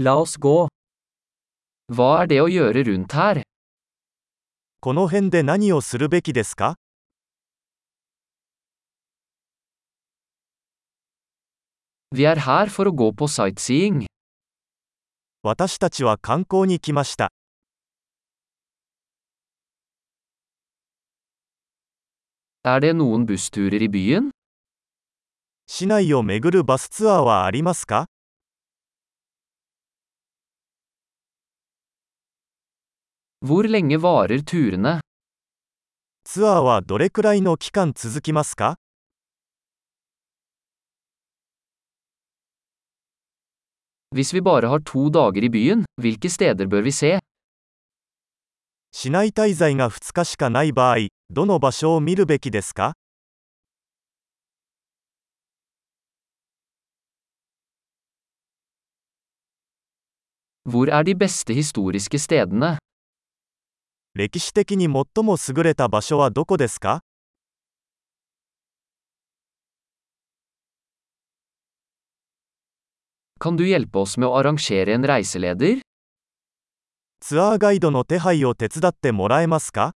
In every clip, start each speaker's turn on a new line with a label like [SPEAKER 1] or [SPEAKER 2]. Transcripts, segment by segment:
[SPEAKER 1] La oss gå.
[SPEAKER 2] Hva er det å gjøre rundt her?
[SPEAKER 3] この辺で何をするべきですか
[SPEAKER 2] Vi er her for å gå på sightseeing.
[SPEAKER 3] 私たちは観光に来ました。
[SPEAKER 2] Er det noen bussturer i byen?
[SPEAKER 3] 市内を巡るバスツアーはありますか
[SPEAKER 2] Hvor lenge varer turene?
[SPEAKER 3] ツアーはどれくらいの期間続きますか
[SPEAKER 2] Hvis vi bare har to dager i byen, hvilke steder bør vi se?
[SPEAKER 3] 市内滞在が2日しかない場合、どの場所を見るべきですか
[SPEAKER 2] Hvor er de beste historiske stedene?
[SPEAKER 3] 歴史的に最も優れた場所はどこですか?ツアーガイドの手配を手伝ってもらえますか?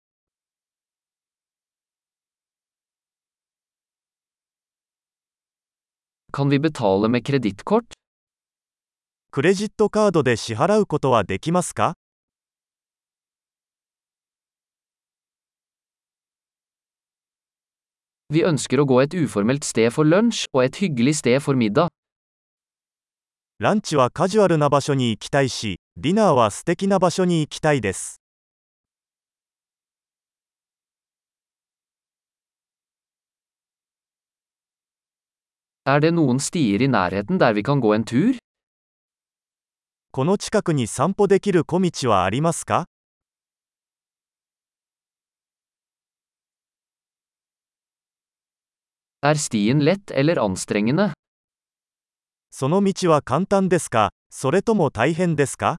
[SPEAKER 3] クレジットカードで支払うことはできますか
[SPEAKER 2] Vi ønsker å gå et uformelt sted for lunsj og et hyggelig sted for middag.
[SPEAKER 3] ランチはカジュアルな場所に行きたいし、ディナーは素敵な場所に行きたいです。
[SPEAKER 2] Er det noen stier i nærheten der vi kan gå en tur?
[SPEAKER 3] この近くに散歩できる小道はありますか
[SPEAKER 2] Er stien lett eller anstrengende?
[SPEAKER 3] その道は簡単ですかそれとも大変ですか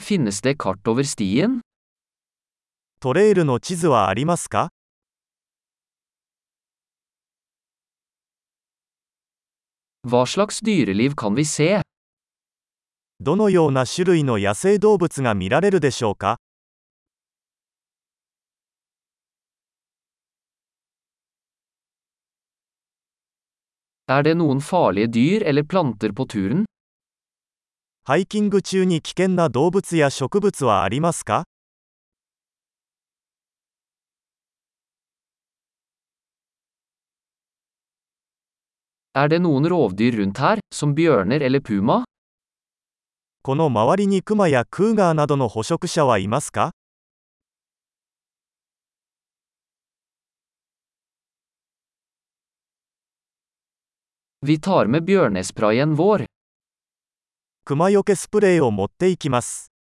[SPEAKER 2] Finnes det kart over stien?
[SPEAKER 3] トレイルの地図はありますか
[SPEAKER 2] Hva slags dyreliv kan vi se?
[SPEAKER 3] どのような種類の野生動物が見られるでしょうか
[SPEAKER 2] Er?
[SPEAKER 3] ハイキング中に危険な動物や植物はありますか
[SPEAKER 2] Er?
[SPEAKER 3] この周りにクマやクーガーなどの捕食者はいますか？クマよけスプレーを持っていきます。